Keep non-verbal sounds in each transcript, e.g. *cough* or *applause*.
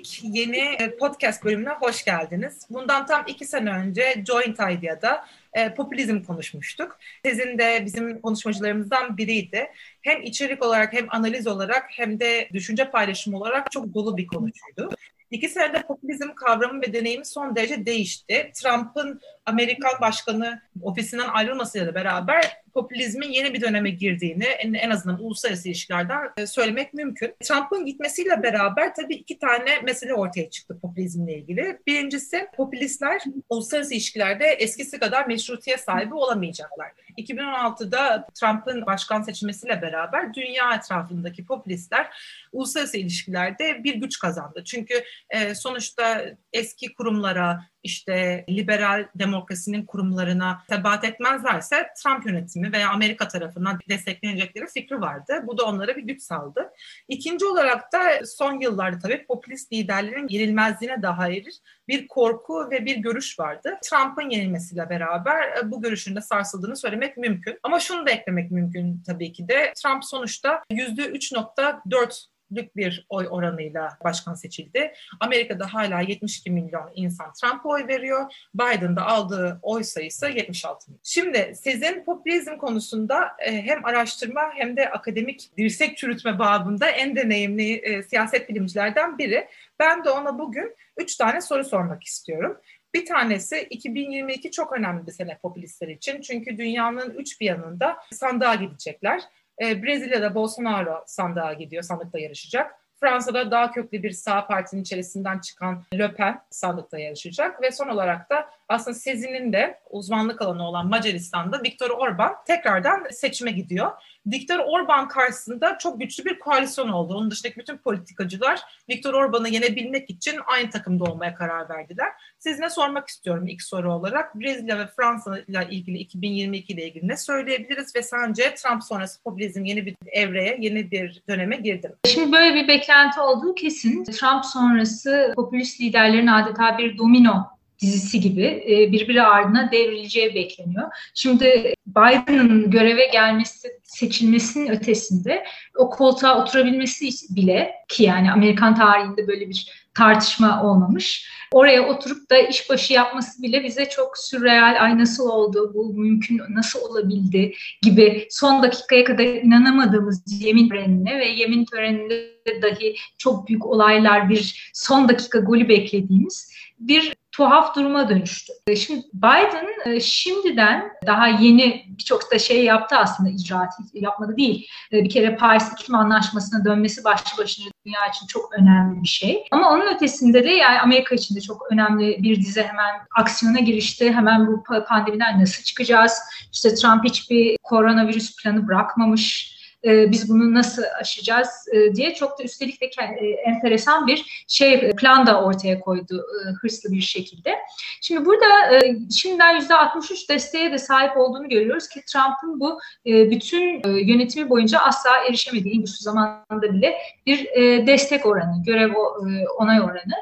ilk yeni e, podcast bölümüne hoş geldiniz. Bundan tam iki sene önce Joint Idea'da e, popülizm konuşmuştuk. Sizin de bizim konuşmacılarımızdan biriydi. Hem içerik olarak hem analiz olarak hem de düşünce paylaşımı olarak çok dolu bir konuşuydu. İki senede popülizm kavramı ve deneyimi son derece değişti. Trump'ın Amerikan başkanı ofisinden ayrılmasıyla beraber popülizmin yeni bir döneme girdiğini en, en azından uluslararası ilişkilerden e, söylemek mümkün. Trump'ın gitmesiyle beraber tabii iki tane mesele ortaya çıktı popülizmle ilgili. Birincisi popülistler uluslararası ilişkilerde eskisi kadar meşrutiyet sahibi olamayacaklar. 2016'da Trump'ın başkan seçilmesiyle beraber dünya etrafındaki popülistler uluslararası ilişkilerde bir güç kazandı. Çünkü e, sonuçta eski kurumlara, işte liberal demokrasinin kurumlarına tebat etmezlerse Trump yönetimi veya Amerika tarafından desteklenecekleri fikri vardı. Bu da onlara bir güç saldı. İkinci olarak da son yıllarda tabii popülist liderlerin yenilmezliğine dair bir korku ve bir görüş vardı. Trump'ın yenilmesiyle beraber e, bu görüşün de sarsıldığını söylemek mümkün. Ama şunu da eklemek mümkün tabii ki de Trump sonuçta %3.4 lük bir oy oranıyla başkan seçildi. Amerika'da hala 72 milyon insan Trump'a oy veriyor. Biden'da aldığı oy sayısı 76 milyon. Şimdi sizin popülizm konusunda e, hem araştırma hem de akademik dirsek çürütme babında en deneyimli e, siyaset bilimcilerden biri. Ben de ona bugün üç tane soru sormak istiyorum. Bir tanesi 2022 çok önemli bir sene popülistler için. Çünkü dünyanın üç bir yanında sandığa gidecekler. E, Brezilya'da Bolsonaro sandığa gidiyor, sandıkta yarışacak. Fransa'da daha köklü bir sağ partinin içerisinden çıkan Le Pen sandıkta yarışacak ve son olarak da aslında Sezin'in de uzmanlık alanı olan Macaristan'da Viktor Orban tekrardan seçime gidiyor. Viktor Orban karşısında çok güçlü bir koalisyon oldu. Onun dışındaki bütün politikacılar Viktor Orban'ı yenebilmek için aynı takımda olmaya karar verdiler. Sizine sormak istiyorum ilk soru olarak. Brezilya ve Fransa ile ilgili 2022 ile ilgili ne söyleyebiliriz ve sence Trump sonrası popülizm yeni bir evreye, yeni bir döneme girdi mi? Şimdi böyle bir beklenti olduğu kesin. Trump sonrası popülist liderlerin adeta bir domino dizisi gibi e, birbiri ardına devrileceği bekleniyor. Şimdi Biden'ın göreve gelmesi, seçilmesinin ötesinde o koltuğa oturabilmesi bile ki yani Amerikan tarihinde böyle bir tartışma olmamış. Oraya oturup da işbaşı yapması bile bize çok sürreal, ay nasıl oldu, bu mümkün, nasıl olabildi gibi son dakikaya kadar inanamadığımız yemin törenine ve yemin töreninde dahi çok büyük olaylar, bir son dakika golü beklediğimiz bir tuhaf duruma dönüştü. E, şimdi Biden e, şimdiden daha yeni birçok da şey yaptı aslında icraat yapmadı değil. E, bir kere Paris İklim Anlaşması'na dönmesi başlı başına dünya için çok önemli bir şey. Ama onun ötesinde de yani Amerika için de çok önemli bir dizi hemen aksiyona girişti. Hemen bu pandemiden nasıl çıkacağız? İşte Trump hiçbir koronavirüs planı bırakmamış e, biz bunu nasıl aşacağız e, diye çok da üstelik de e, enteresan bir şey plan da ortaya koydu e, hırslı bir şekilde. Şimdi burada e, şimdiden %63 desteğe de sahip olduğunu görüyoruz ki Trump'ın bu e, bütün e, yönetimi boyunca asla erişemediği en güçlü zamanda bile bir e, destek oranı, görev e, onay oranı.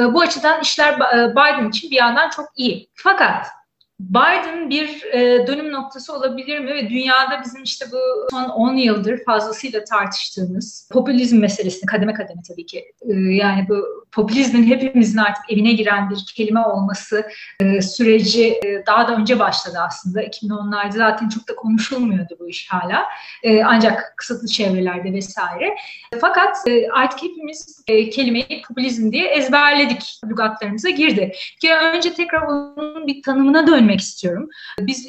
E, bu açıdan işler e, Biden için bir yandan çok iyi. Fakat Biden bir e, dönüm noktası olabilir mi? Ve dünyada bizim işte bu son 10 yıldır fazlasıyla tartıştığımız popülizm meselesini kademe kademe tabii ki e, yani bu popülizmin hepimizin artık evine giren bir kelime olması e, süreci e, daha da önce başladı aslında. 2010'larda zaten çok da konuşulmuyordu bu iş hala. E, ancak kısıtlı çevrelerde vesaire. Fakat e, artık hepimiz e, kelimeyi popülizm diye ezberledik. Lügatlarımıza girdi. Bir önce tekrar onun bir tanımına dönmek dönmek istiyorum. Biz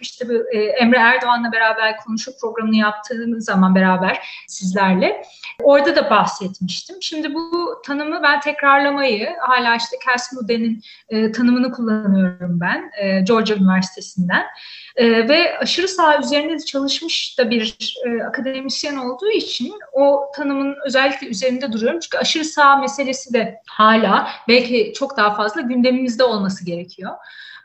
işte e, Emre Erdoğan'la beraber konuşup programını yaptığımız zaman beraber sizlerle orada da bahsetmiştim. Şimdi bu tanımı ben tekrarlamayı hala işte Cass Moody'nin e, tanımını kullanıyorum ben e, Georgia Üniversitesi'nden. Ve aşırı sağ üzerinde çalışmış da bir akademisyen olduğu için o tanımın özellikle üzerinde duruyorum. Çünkü aşırı sağ meselesi de hala belki çok daha fazla gündemimizde olması gerekiyor.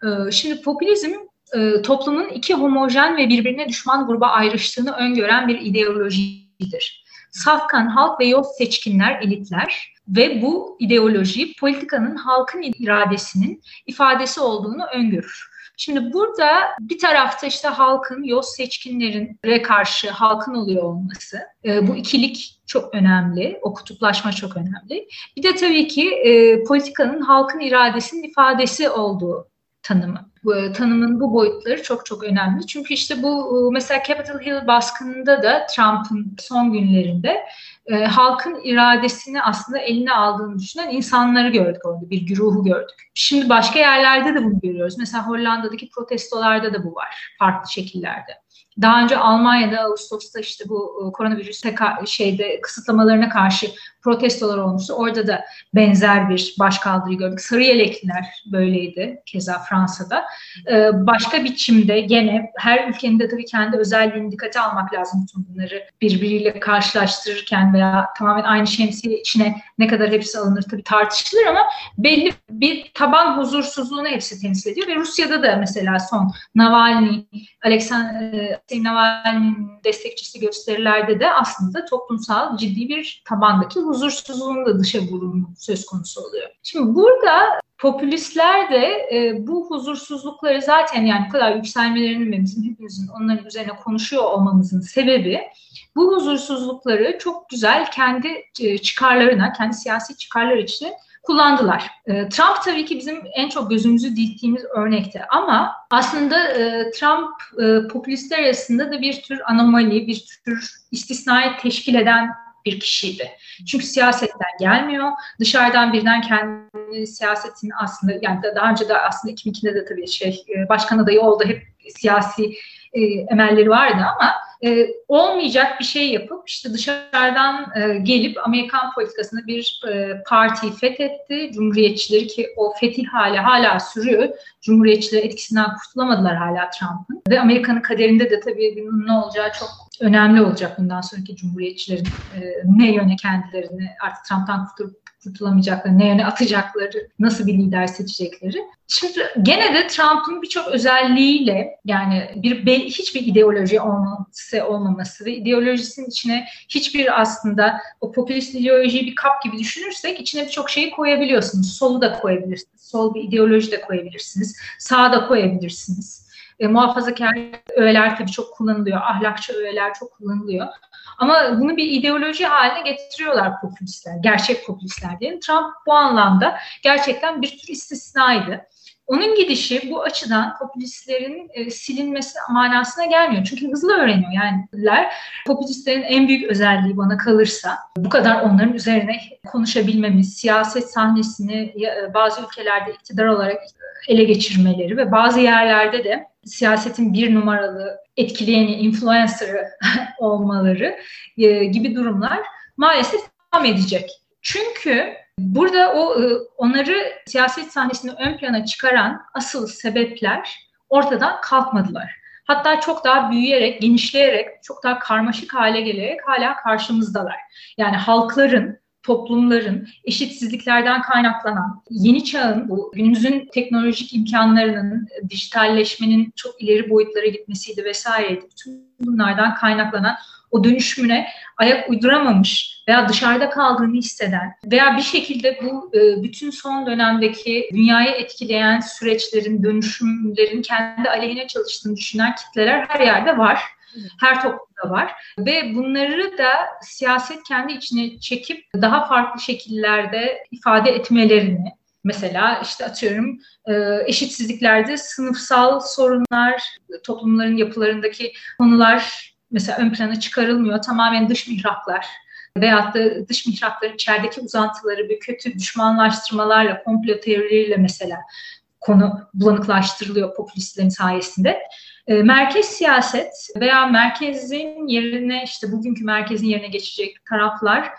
Ee, şimdi popülizm e, toplumun iki homojen ve birbirine düşman gruba ayrıştığını öngören bir ideolojidir. Safkan halk ve yol seçkinler, elitler ve bu ideoloji politikanın halkın iradesinin ifadesi olduğunu öngörür. Şimdi burada bir tarafta işte halkın, yoz seçkinlerin karşı halkın oluyor olması. E, bu ikilik çok önemli. O kutuplaşma çok önemli. Bir de tabii ki e, politikanın halkın iradesinin ifadesi olduğu tanımı. Bu, e, tanımın bu boyutları çok çok önemli. Çünkü işte bu e, mesela Capitol Hill baskınında da Trump'ın son günlerinde e, halkın iradesini aslında eline aldığını düşünen insanları gördük orada, bir güruhu gördük. Şimdi başka yerlerde de bunu görüyoruz. Mesela Hollanda'daki protestolarda da bu var, farklı şekillerde. Daha önce Almanya'da Ağustos'ta işte bu koronavirüs şeyde kısıtlamalarına karşı protestolar olmuştu. Orada da benzer bir başkaldırı gördük. Sarı yelekliler böyleydi keza Fransa'da. Ee, başka biçimde gene her ülkenin de tabii kendi özelliğini dikkate almak lazım bütün bunları birbiriyle karşılaştırırken veya tamamen aynı şemsiye içine ne kadar hepsi alınır tabii tartışılır ama belli bir taban huzursuzluğunu hepsi temsil ediyor ve Rusya'da da mesela son Navalny, Alexander Navalny'nin destekçisi gösterilerde de aslında toplumsal ciddi bir tabandaki huzursuzluğun da dışa vurumu söz konusu oluyor. Şimdi burada popülistler de e, bu huzursuzlukları zaten yani bu kadar yükselmelerinin ve bizim hepimizin onların üzerine konuşuyor olmamızın sebebi bu huzursuzlukları çok güzel kendi e, çıkarlarına, kendi siyasi çıkarlar için kullandılar. E, Trump tabii ki bizim en çok gözümüzü diktiğimiz örnekti ama aslında e, Trump e, popülistler arasında da bir tür anomali, bir tür istisnai teşkil eden bir kişiydi. Çünkü siyasetten gelmiyor. Dışarıdan birden kendi siyasetin aslında yani daha önce de aslında 2002'de de tabii şey e, başkan adayı oldu. Hep siyasi e, emelleri vardı ama e, olmayacak bir şey yapıp işte dışarıdan e, gelip Amerikan politikasında bir e, partiyi fethetti. Cumhuriyetçileri ki o fetih hali hala sürüyor. Cumhuriyetçiler etkisinden kurtulamadılar hala Trump'ın. Ve Amerika'nın kaderinde de tabii bunun ne olacağı çok önemli olacak bundan sonraki cumhuriyetçilerin e, ne yöne kendilerini artık Trump'tan kurtulup kurtulamayacakları, ne yöne atacakları, nasıl bir lider seçecekleri. Şimdi gene de Trump'ın birçok özelliğiyle yani bir hiçbir ideoloji olması olmaması ve ideolojisinin içine hiçbir aslında o popülist ideolojiyi bir kap gibi düşünürsek içine birçok şeyi koyabiliyorsunuz. Solu da koyabilirsiniz. Sol bir ideoloji de koyabilirsiniz. Sağa da koyabilirsiniz. E, muhafazakar öğeler tabii çok kullanılıyor. Ahlakçı öğeler çok kullanılıyor. Ama bunu bir ideoloji haline getiriyorlar popülistler, gerçek popülistler diyelim. Trump bu anlamda gerçekten bir tür istisnaydı. Onun gidişi bu açıdan popülistlerin e, silinmesi manasına gelmiyor. Çünkü hızlı öğreniyor yani. Popülistlerin en büyük özelliği bana kalırsa bu kadar onların üzerine konuşabilmemiz, siyaset sahnesini e, bazı ülkelerde iktidar olarak ele geçirmeleri ve bazı yerlerde de siyasetin bir numaralı etkileyeni, influencer'ı *laughs* olmaları e, gibi durumlar maalesef devam edecek. Çünkü burada o e, onları siyaset sahnesinde ön plana çıkaran asıl sebepler ortadan kalkmadılar. Hatta çok daha büyüyerek, genişleyerek, çok daha karmaşık hale gelerek hala karşımızdalar. Yani halkların toplumların eşitsizliklerden kaynaklanan yeni çağın bu günümüzün teknolojik imkanlarının dijitalleşmenin çok ileri boyutlara gitmesiydi vesaireydi. Bütün bunlardan kaynaklanan o dönüşümüne ayak uyduramamış veya dışarıda kaldığını hisseden veya bir şekilde bu e, bütün son dönemdeki dünyayı etkileyen süreçlerin, dönüşümlerin kendi aleyhine çalıştığını düşünen kitleler her yerde var. Her toplumda var ve bunları da siyaset kendi içine çekip daha farklı şekillerde ifade etmelerini Mesela işte atıyorum e, eşitsizliklerde sınıfsal sorunlar, toplumların yapılarındaki konular mesela ön plana çıkarılmıyor. Tamamen dış mihraklar veyahut da dış mihrakların içerideki uzantıları bir kötü düşmanlaştırmalarla, komplo teorileriyle mesela konu bulanıklaştırılıyor popülistlerin sayesinde. E, merkez siyaset veya merkezin yerine işte bugünkü merkezin yerine geçecek taraflar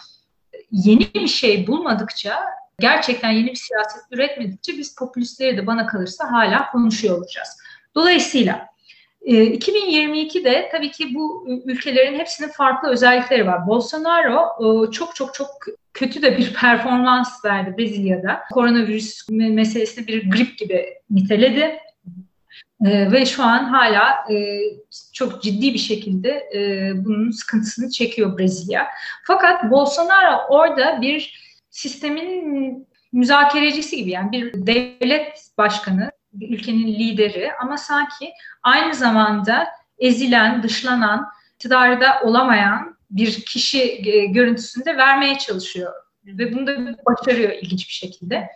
yeni bir şey bulmadıkça gerçekten yeni bir siyaset üretmedikçe biz popülistleri de bana kalırsa hala konuşuyor olacağız. Dolayısıyla 2022'de e, tabii ki bu ülkelerin hepsinin farklı özellikleri var. Bolsonaro e, çok çok çok kötü de bir *laughs* performans verdi Brezilya'da. Koronavirüs meselesini bir grip gibi niteledi. E, ve şu an hala e, çok ciddi bir şekilde e, bunun sıkıntısını çekiyor Brezilya. Fakat Bolsonaro orada bir sistemin müzakerecisi gibi yani bir devlet başkanı ülkenin lideri ama sanki aynı zamanda ezilen, dışlanan, iktidarda olamayan bir kişi e, görüntüsünde vermeye çalışıyor. Ve bunu da başarıyor ilginç bir şekilde.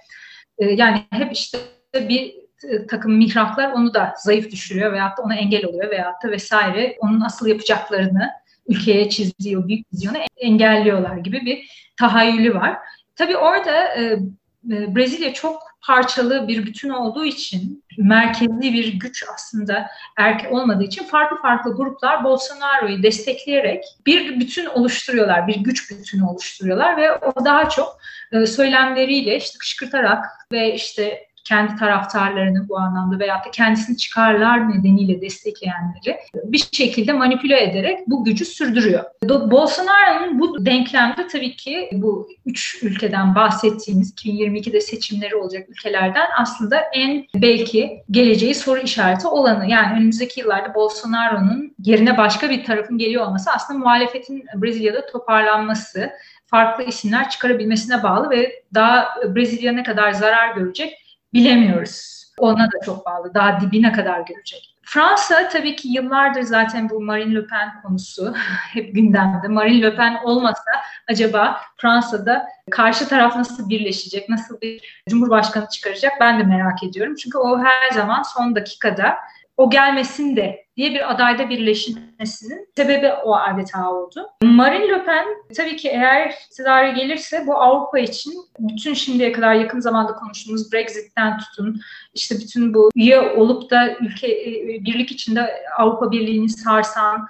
E, yani hep işte bir takım mihraklar onu da zayıf düşürüyor veyahut da ona engel oluyor veyahut da vesaire onun asıl yapacaklarını ülkeye çizdiği o büyük vizyonu engelliyorlar gibi bir tahayyülü var. Tabii orada e, Brezilya çok parçalı bir bütün olduğu için merkezli bir güç aslında erke olmadığı için farklı farklı gruplar Bolsonaro'yu destekleyerek bir bütün oluşturuyorlar, bir güç bütünü oluşturuyorlar ve o daha çok e, söylemleriyle işte kışkırtarak ve işte kendi taraftarlarını bu anlamda veya da kendisini çıkarlar nedeniyle destekleyenleri bir şekilde manipüle ederek bu gücü sürdürüyor. Bolsonaro'nun bu denklemde tabii ki bu üç ülkeden bahsettiğimiz 2022'de seçimleri olacak ülkelerden aslında en belki geleceği soru işareti olanı. Yani önümüzdeki yıllarda Bolsonaro'nun yerine başka bir tarafın geliyor olması aslında muhalefetin Brezilya'da toparlanması, farklı isimler çıkarabilmesine bağlı ve daha Brezilya ne kadar zarar görecek bilemiyoruz. Ona da çok bağlı. Daha dibine kadar görecek. Fransa tabii ki yıllardır zaten bu Marine Le Pen konusu *laughs* hep gündemde. Marine Le Pen olmasa acaba Fransa'da karşı taraf nasıl birleşecek, nasıl bir cumhurbaşkanı çıkaracak ben de merak ediyorum. Çünkü o her zaman son dakikada o gelmesin de diye bir adayda birleşmesinin sebebi o adeta oldu. Marine Le Pen tabii ki eğer iktidara gelirse bu Avrupa için bütün şimdiye kadar yakın zamanda konuştuğumuz Brexit'ten tutun işte bütün bu üye olup da ülke e, birlik içinde Avrupa Birliği'ni sarsan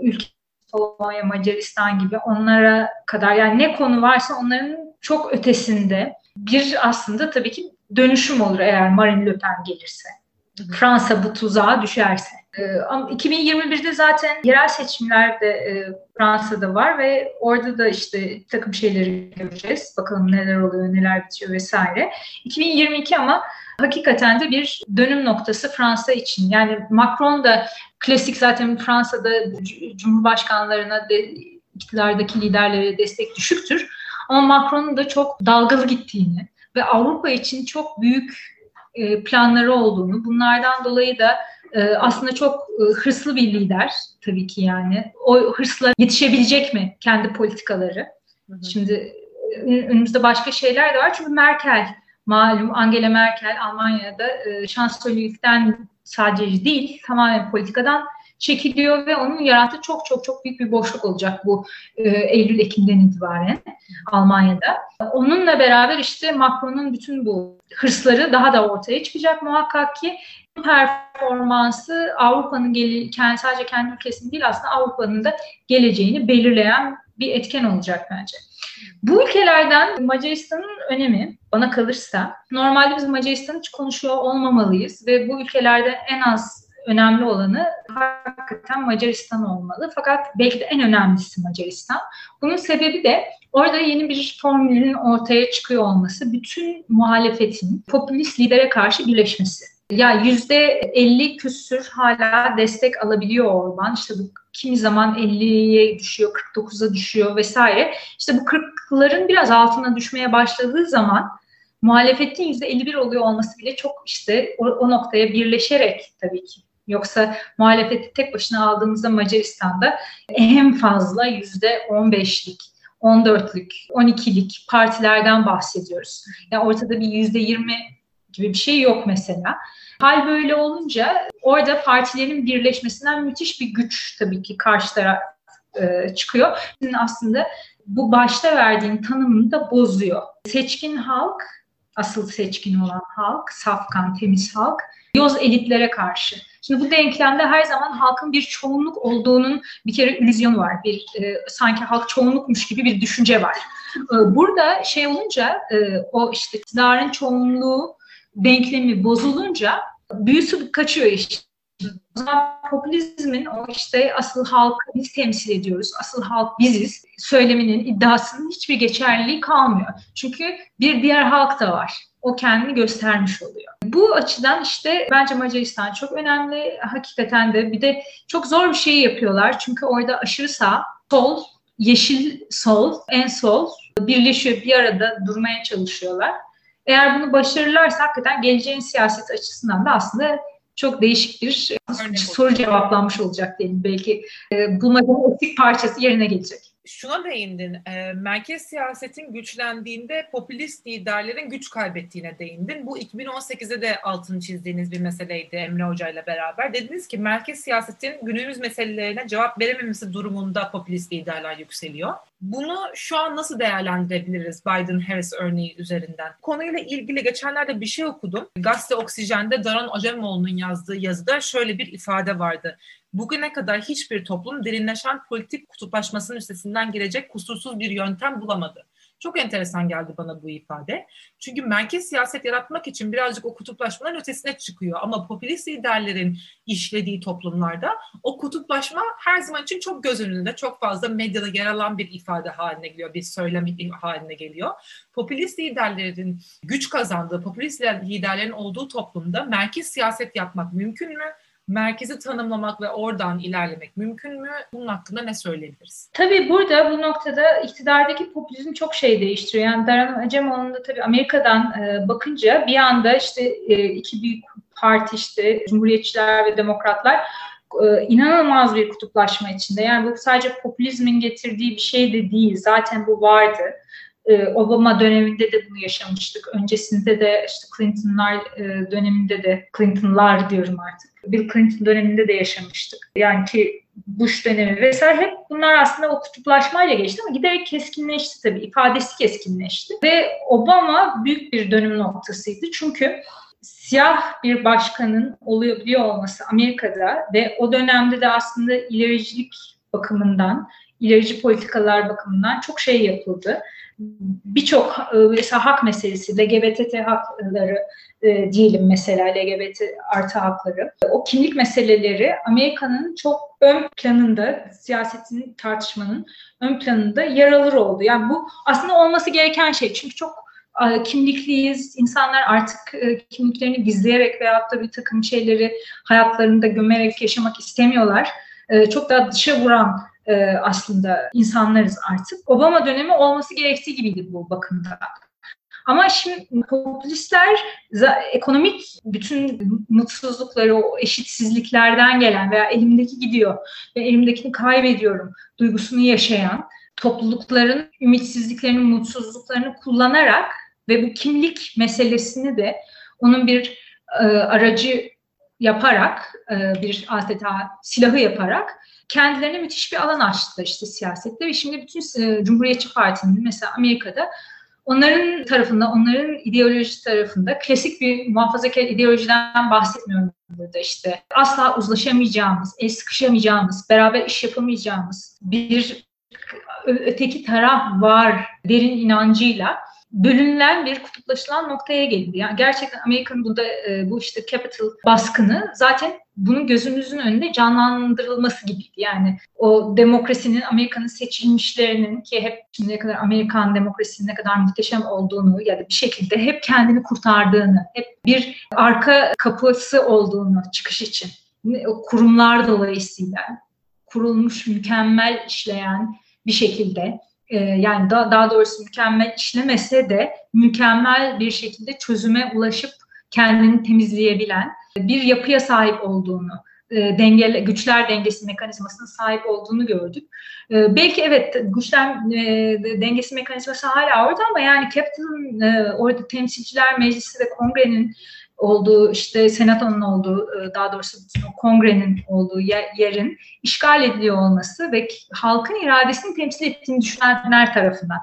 ülke Polonya, Macaristan gibi onlara kadar yani ne konu varsa onların çok ötesinde bir aslında tabii ki dönüşüm olur eğer Marine Le Pen gelirse. Fransa bu tuzağa düşerse. Ee, ama 2021'de zaten yerel seçimler de e, Fransa'da var ve orada da işte takım şeyleri göreceğiz. Bakalım neler oluyor, neler bitiyor vesaire. 2022 ama hakikaten de bir dönüm noktası Fransa için. Yani Macron da klasik zaten Fransa'da cumhurbaşkanlarına de, iktidardaki liderlere destek düşüktür. Ama Macron'un da çok dalgalı gittiğini ve Avrupa için çok büyük e, planları olduğunu, bunlardan dolayı da e, aslında çok e, hırslı bir lider tabii ki yani. O hırsla yetişebilecek mi kendi politikaları? Hı hı. Şimdi önümüzde başka şeyler de var. Çünkü Merkel malum Angela Merkel Almanya'da şansölyelikten sadece değil tamamen politikadan çekiliyor ve onun yarattığı çok çok çok büyük bir boşluk olacak bu e, Eylül-Ekim'den itibaren Almanya'da. Onunla beraber işte Macron'un bütün bu hırsları daha da ortaya çıkacak muhakkak ki performansı Avrupa'nın gel sadece kendi ülkesinin değil aslında Avrupa'nın da geleceğini belirleyen bir etken olacak bence. Bu ülkelerden Macaristan'ın önemi bana kalırsa normalde biz Macaristan'ı hiç konuşuyor olmamalıyız ve bu ülkelerde en az önemli olanı hakikaten Macaristan olmalı. Fakat belki de en önemlisi Macaristan. Bunun sebebi de orada yeni bir formülün ortaya çıkıyor olması, bütün muhalefetin popülist lidere karşı birleşmesi. Ya yüzde 50 küsür hala destek alabiliyor Orban. İşte bu kimi zaman 50'ye düşüyor, 49'a düşüyor vesaire. İşte bu 40'ların biraz altına düşmeye başladığı zaman muhalefetin yüzde 51 oluyor olması bile çok işte o, o noktaya birleşerek tabii ki Yoksa muhalefeti tek başına aldığımızda Macaristan'da en fazla yüzde 15'lik 14'lük, 12'lik partilerden bahsediyoruz. Yani ortada bir yüzde 20 gibi bir şey yok mesela. Hal böyle olunca orada partilerin birleşmesinden müthiş bir güç tabii ki karşı taraf e, çıkıyor. Aslında bu başta verdiğim tanımını da bozuyor. Seçkin halk, asıl seçkin olan halk, safkan, temiz halk, yoz elitlere karşı Şimdi bu denklemde her zaman halkın bir çoğunluk olduğunun bir kere illüzyonu var. Bir e, sanki halk çoğunlukmuş gibi bir düşünce var. E, burada şey olunca e, o işte iktidarın çoğunluğu denklemi bozulunca büyüsü kaçıyor işte. O zaman popülizmin o işte asıl halkı biz temsil ediyoruz, asıl halk biziz söyleminin iddiasının hiçbir geçerliliği kalmıyor. Çünkü bir diğer halk da var o kendini göstermiş oluyor. Bu açıdan işte bence Macaristan çok önemli. Hakikaten de bir de çok zor bir şey yapıyorlar. Çünkü orada aşırı sağ, sol, yeşil sol, en sol birleşiyor bir arada durmaya çalışıyorlar. Eğer bunu başarırlarsa hakikaten geleceğin siyaset açısından da aslında çok değişik bir Örnek soru olacak. cevaplanmış olacak diyelim. Belki e, bulmacanın eksik parçası yerine gelecek şuna değindin. E, merkez siyasetin güçlendiğinde popülist liderlerin güç kaybettiğine değindin. Bu 2018'de de altını çizdiğiniz bir meseleydi Emre Hoca ile beraber. Dediniz ki merkez siyasetin günümüz meselelerine cevap verememesi durumunda popülist liderler yükseliyor. Bunu şu an nasıl değerlendirebiliriz Biden-Harris örneği üzerinden? Konuyla ilgili geçenlerde bir şey okudum. Gazete Oksijen'de Daron Acemoğlu'nun yazdığı yazıda şöyle bir ifade vardı bugüne kadar hiçbir toplum derinleşen politik kutuplaşmasının üstesinden girecek kusursuz bir yöntem bulamadı. Çok enteresan geldi bana bu ifade. Çünkü merkez siyaset yaratmak için birazcık o kutuplaşmaların ötesine çıkıyor. Ama popülist liderlerin işlediği toplumlarda o kutuplaşma her zaman için çok göz önünde, çok fazla medyada yer alan bir ifade haline geliyor, bir söylem haline geliyor. Popülist liderlerin güç kazandığı, popülist liderlerin olduğu toplumda merkez siyaset yapmak mümkün mü? Merkezi tanımlamak ve oradan ilerlemek mümkün mü? Bunun hakkında ne söyleyebiliriz? Tabii burada bu noktada iktidardaki popülizm çok şey değiştiriyor. Yani Daran Acemoğlu'nun da tabii Amerika'dan e, bakınca bir anda işte e, iki büyük parti işte Cumhuriyetçiler ve Demokratlar e, inanılmaz bir kutuplaşma içinde. Yani bu sadece popülizmin getirdiği bir şey de değil. Zaten bu vardı. E, Obama döneminde de bunu yaşamıştık. Öncesinde de işte Clinton'lar e, döneminde de Clinton'lar diyorum artık. Bill Clinton döneminde de yaşamıştık. Yani ki Bush dönemi vesaire hep bunlar aslında o kutuplaşmayla geçti ama giderek keskinleşti tabii. ifadesi keskinleşti. Ve Obama büyük bir dönüm noktasıydı. Çünkü siyah bir başkanın oluyor biliyor olması Amerika'da ve o dönemde de aslında ilericilik bakımından, ilerici politikalar bakımından çok şey yapıldı birçok e, mesela hak meselesi, LGBT hakları e, diyelim mesela LGBT artı hakları. O kimlik meseleleri Amerika'nın çok ön planında, siyasetin tartışmanın ön planında yer alır oldu. Yani bu aslında olması gereken şey. Çünkü çok e, kimlikliyiz. İnsanlar artık e, kimliklerini gizleyerek veyahut da bir takım şeyleri hayatlarında gömerek yaşamak istemiyorlar. Çok daha dışa vuran e, aslında insanlarız artık. Obama dönemi olması gerektiği gibiydi bu bakımda. Ama şimdi popülistler ekonomik bütün mutsuzlukları, o eşitsizliklerden gelen veya elimdeki gidiyor ve elimdekini kaybediyorum duygusunu yaşayan toplulukların ümitsizliklerini, mutsuzluklarını kullanarak ve bu kimlik meselesini de onun bir e, aracı yaparak, e, bir adeta silahı yaparak kendilerine müthiş bir alan açtılar işte siyasette ve şimdi bütün e, Cumhuriyetçi Parti'nin mesela Amerika'da onların tarafında, onların ideoloji tarafında klasik bir muhafazakar ideolojiden bahsetmiyorum burada işte. Asla uzlaşamayacağımız, el sıkışamayacağımız, beraber iş yapamayacağımız bir öteki taraf var derin inancıyla bölünülen bir kutuplaşılan noktaya geldi. Yani gerçekten Amerika'nın burada e, bu işte capital baskını zaten bunun gözümüzün önünde canlandırılması gibiydi. Yani o demokrasinin Amerika'nın seçilmişlerinin ki hep şimdiye kadar Amerikan demokrasinin ne kadar muhteşem olduğunu ya da bir şekilde hep kendini kurtardığını, hep bir arka kapısı olduğunu çıkış için kurumlar dolayısıyla kurulmuş mükemmel işleyen bir şekilde e, yani da, daha doğrusu mükemmel işlemese de mükemmel bir şekilde çözüme ulaşıp kendini temizleyebilen bir yapıya sahip olduğunu, e, dengeli, güçler dengesi mekanizmasına sahip olduğunu gördük. E, belki evet güçler e, dengesi mekanizması hala orada ama yani Capital'ın e, orada temsilciler meclisi ve kongrenin olduğu işte senatonun olduğu e, daha doğrusu kongrenin olduğu yerin işgal ediliyor olması ve halkın iradesini temsil ettiğini düşünenler tarafından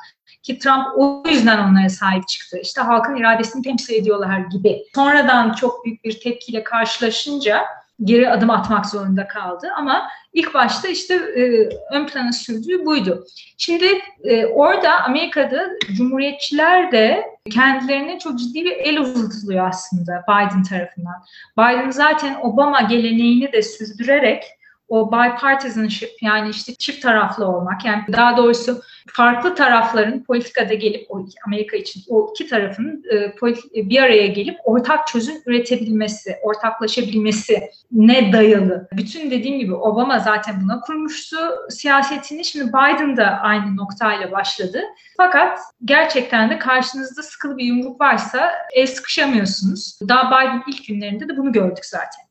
ki Trump o yüzden onlara sahip çıktı. İşte halkın iradesini temsil ediyorlar gibi. Sonradan çok büyük bir tepkiyle karşılaşınca geri adım atmak zorunda kaldı. Ama ilk başta işte e, ön plana sürdüğü buydu. Şimdi e, orada Amerika'da cumhuriyetçiler de kendilerine çok ciddi bir el uzatılıyor aslında Biden tarafından. Biden zaten Obama geleneğini de sürdürerek o bipartisanship yani işte çift taraflı olmak yani daha doğrusu farklı tarafların politikada gelip Amerika için o iki tarafın e, bir araya gelip ortak çözüm üretebilmesi, ortaklaşabilmesi ne dayalı. Bütün dediğim gibi Obama zaten buna kurmuştu siyasetini. Şimdi Biden da aynı noktayla başladı. Fakat gerçekten de karşınızda sıkılı bir yumruk varsa el sıkışamıyorsunuz. Daha Biden ilk günlerinde de bunu gördük zaten.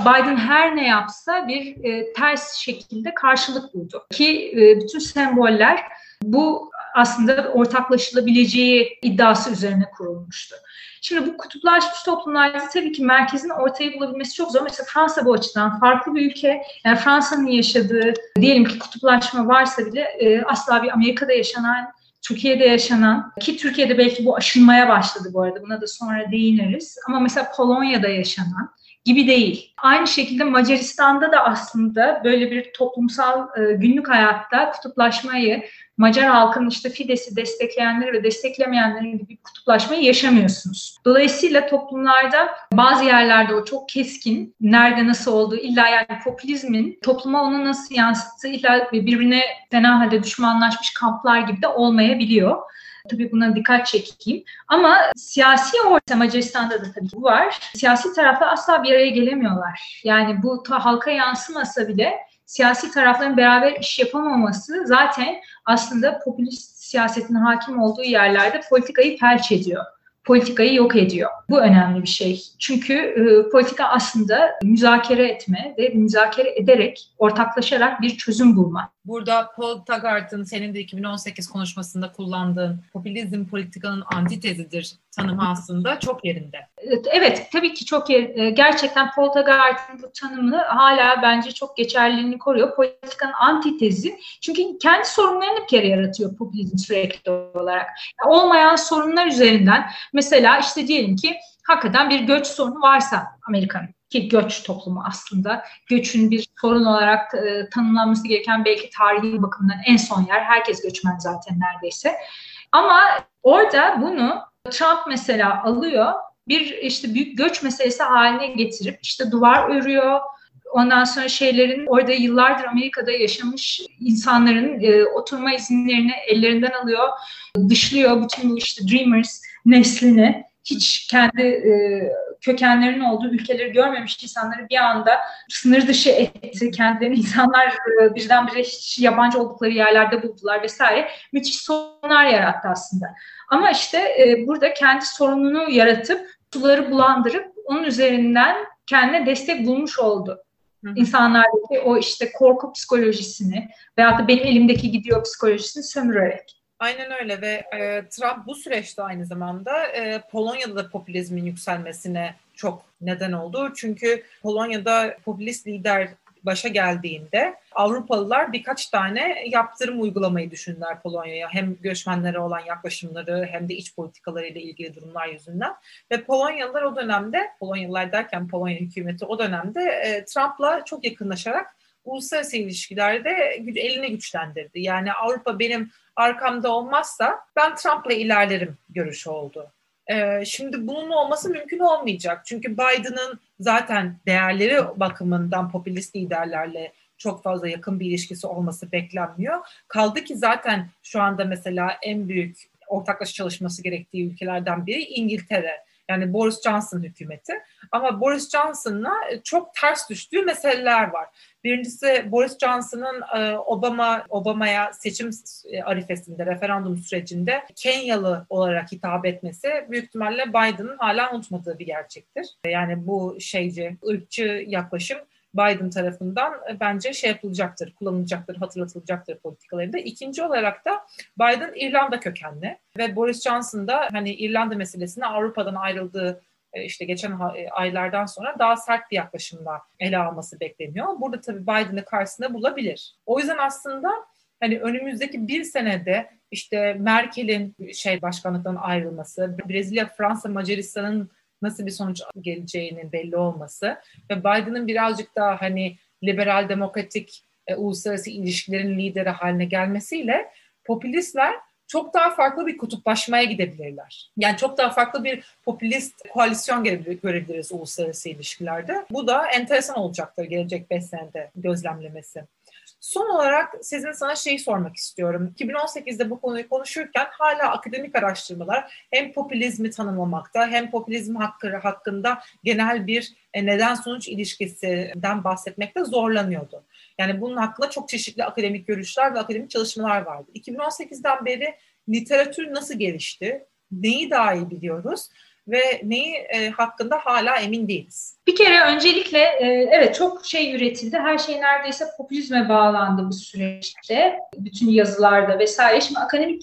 Biden her ne yapsa bir e, ters şekilde karşılık buldu. Ki e, bütün semboller bu aslında ortaklaşılabileceği iddiası üzerine kurulmuştu. Şimdi bu kutuplaşmış toplumlarda tabii ki merkezin ortaya bulabilmesi çok zor. Mesela Fransa bu açıdan farklı bir ülke. Yani Fransa'nın yaşadığı diyelim ki kutuplaşma varsa bile e, asla bir Amerika'da yaşanan Türkiye'de yaşanan ki Türkiye'de belki bu aşınmaya başladı bu arada buna da sonra değiniriz ama mesela Polonya'da yaşanan gibi değil. Aynı şekilde Macaristan'da da aslında böyle bir toplumsal e, günlük hayatta kutuplaşmayı Macar halkın işte Fides'i destekleyenleri ve desteklemeyenleri gibi kutuplaşmayı yaşamıyorsunuz. Dolayısıyla toplumlarda bazı yerlerde o çok keskin, nerede nasıl olduğu, illa yani popülizmin topluma onu nasıl yansıttığı, illa birbirine fena halde düşmanlaşmış kamplar gibi de olmayabiliyor. Tabii buna dikkat çekeyim. Ama siyasi orta Macaristan'da da tabii bu var. Siyasi tarafta asla bir araya gelemiyorlar. Yani bu ta halka yansımasa bile siyasi tarafların beraber iş yapamaması zaten aslında popülist siyasetin hakim olduğu yerlerde politikayı felç ediyor politikayı yok ediyor. Bu önemli bir şey. Çünkü e, politika aslında müzakere etme ve müzakere ederek, ortaklaşarak bir çözüm bulma. Burada Paul Taggart'ın senin de 2018 konuşmasında kullandığın popülizm politikanın antitezidir tanımı aslında çok yerinde. Evet, tabii ki çok yer, e, gerçekten Paul Taggart'ın bu tanımını hala bence çok geçerliliğini koruyor. Politikanın antitezi. Çünkü kendi sorunlarını bir kere yaratıyor popülizm sürekli olarak. Yani olmayan sorunlar üzerinden mesela işte diyelim ki hakikaten bir göç sorunu varsa Amerika'nın ki göç toplumu aslında göçün bir sorun olarak e, tanımlanması gereken belki tarihi bakımından en son yer. Herkes göçmen zaten neredeyse. Ama orada bunu Trump mesela alıyor bir işte büyük göç meselesi haline getirip işte duvar örüyor. Ondan sonra şeylerin orada yıllardır Amerika'da yaşamış insanların e, oturma izinlerini ellerinden alıyor, dışlıyor bütün bu işte Dreamers neslini hiç kendi e, kökenlerinin olduğu ülkeleri görmemiş insanları bir anda sınır dışı etti. Kendilerini insanlar e, birdenbire hiç yabancı oldukları yerlerde buldular vesaire. Müthiş sorunlar yarattı aslında. Ama işte e, burada kendi sorununu yaratıp suları bulandırıp onun üzerinden kendine destek bulmuş oldu. Hı. İnsanlardaki o işte korku psikolojisini veyahut da benim elimdeki gidiyor psikolojisini sömürerek. Aynen öyle ve e, Trump bu süreçte aynı zamanda e, Polonya'da da popülizmin yükselmesine çok neden oldu. Çünkü Polonya'da popülist lider başa geldiğinde Avrupalılar birkaç tane yaptırım uygulamayı düşündüler Polonya'ya. Hem göçmenlere olan yaklaşımları hem de iç politikalarıyla ilgili durumlar yüzünden. Ve Polonyalılar o dönemde, Polonyalılar derken Polonya hükümeti o dönemde e, Trump'la çok yakınlaşarak uluslararası ilişkilerde elini güçlendirdi. Yani Avrupa benim arkamda olmazsa ben Trump'la ilerlerim görüşü oldu. Ee, şimdi bunun olması mümkün olmayacak. Çünkü Biden'ın zaten değerleri bakımından popülist liderlerle çok fazla yakın bir ilişkisi olması beklenmiyor. Kaldı ki zaten şu anda mesela en büyük ortaklaşa çalışması gerektiği ülkelerden biri İngiltere. Yani Boris Johnson hükümeti. Ama Boris Johnson'la çok ters düştüğü meseleler var. Birincisi Boris Johnson'ın e, Obama Obama'ya seçim e, arifesinde, referandum sürecinde Kenyalı olarak hitap etmesi büyük ihtimalle Biden'ın hala unutmadığı bir gerçektir. Yani bu şeyci, ırkçı yaklaşım Biden tarafından e, bence şey yapılacaktır, kullanılacaktır, hatırlatılacaktır politikalarında. İkinci olarak da Biden İrlanda kökenli ve Boris Johnson da hani İrlanda meselesine Avrupa'dan ayrıldığı e, işte geçen e, aylardan sonra daha sert bir yaklaşımla ele alması bekleniyor. Burada tabii Biden'ı karşısında bulabilir. O yüzden aslında hani önümüzdeki bir senede işte Merkel'in şey başkanlıktan ayrılması, Brezilya, Fransa, Macaristan'ın nasıl bir sonuç geleceğinin belli olması ve Biden'ın birazcık daha hani liberal demokratik e, uluslararası ilişkilerin lideri haline gelmesiyle popülistler çok daha farklı bir kutuplaşmaya gidebilirler. Yani çok daha farklı bir popülist koalisyon görebiliriz uluslararası ilişkilerde. Bu da enteresan olacaktır gelecek 5 senede gözlemlemesi. Son olarak sizin sana şeyi sormak istiyorum. 2018'de bu konuyu konuşurken hala akademik araştırmalar hem popülizmi tanımlamakta hem popülizm hakkı, hakkında genel bir e, neden-sonuç ilişkisinden bahsetmekte zorlanıyordu. Yani bunun hakkında çok çeşitli akademik görüşler ve akademik çalışmalar vardı. 2018'den beri literatür nasıl gelişti? Neyi daha iyi biliyoruz? Ve neyi e, hakkında hala emin değiliz. Bir kere öncelikle e, evet çok şey üretildi. Her şey neredeyse popülizme bağlandı bu süreçte. Bütün yazılarda vesaire. Şimdi akademik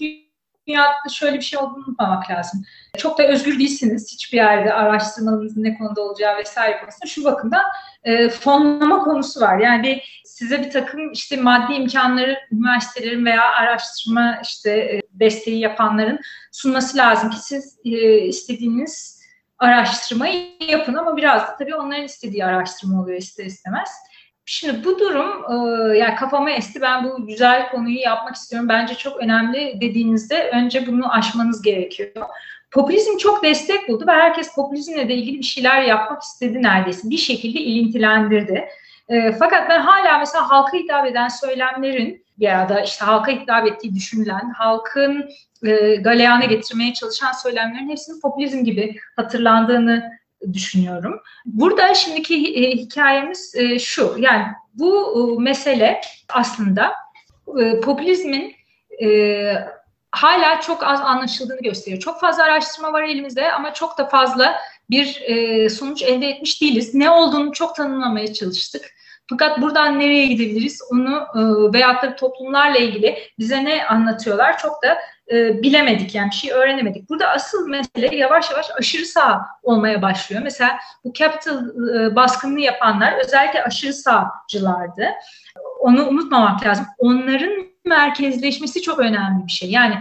dünyada şöyle bir şey olduğunu unutmamak lazım. Çok da özgür değilsiniz. Hiçbir yerde araştırmanızın ne konuda olacağı vesaire konusunda şu bakımdan e, fonlama konusu var. Yani size bir takım işte maddi imkanları üniversitelerin veya araştırma işte e, desteği yapanların sunması lazım ki siz e, istediğiniz araştırmayı yapın ama biraz da tabii onların istediği araştırma oluyor ister istemez. Şimdi bu durum e, yani kafama esti ben bu güzel konuyu yapmak istiyorum. Bence çok önemli dediğinizde önce bunu aşmanız gerekiyor. Popülizm çok destek buldu ve herkes popülizmle de ilgili bir şeyler yapmak istedi neredeyse. Bir şekilde ilintilendirdi. E, fakat ben hala mesela halka hitap eden söylemlerin ya da işte halka hitap ettiği düşünülen, halkın e, galeyana getirmeye çalışan söylemlerin hepsinin popülizm gibi hatırlandığını düşünüyorum. Burada şimdiki e, hikayemiz e, şu, yani bu e, mesele aslında e, popülizmin e, hala çok az anlaşıldığını gösteriyor. Çok fazla araştırma var elimizde ama çok da fazla bir e, sonuç elde etmiş değiliz. Ne olduğunu çok tanımlamaya çalıştık. Fakat buradan nereye gidebiliriz onu e, veyahut da toplumlarla ilgili bize ne anlatıyorlar çok da e, bilemedik yani bir şey öğrenemedik. Burada asıl mesele yavaş yavaş aşırı sağ olmaya başlıyor. Mesela bu capital e, baskınını yapanlar özellikle aşırı sağcılardı. Onu unutmamak lazım. Onların merkezleşmesi çok önemli bir şey. Yani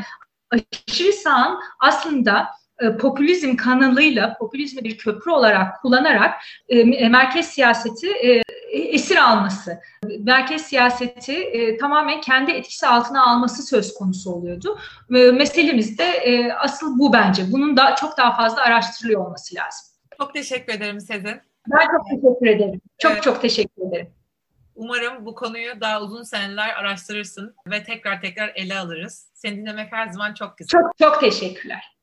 aşırı sağın aslında e, popülizm kanalıyla popülizmi bir köprü olarak kullanarak e, merkez siyaseti e, esir alması, merkez siyaseti e, tamamen kendi etkisi altına alması söz konusu oluyordu. E, meselemiz de e, asıl bu bence. Bunun da çok daha fazla araştırılıyor olması lazım. Çok teşekkür ederim Sezin. Ben çok teşekkür ederim. Çok evet. çok teşekkür ederim. Umarım bu konuyu daha uzun seneler araştırırsın ve tekrar tekrar ele alırız. Seni dinlemek her zaman çok güzel. Çok çok teşekkürler.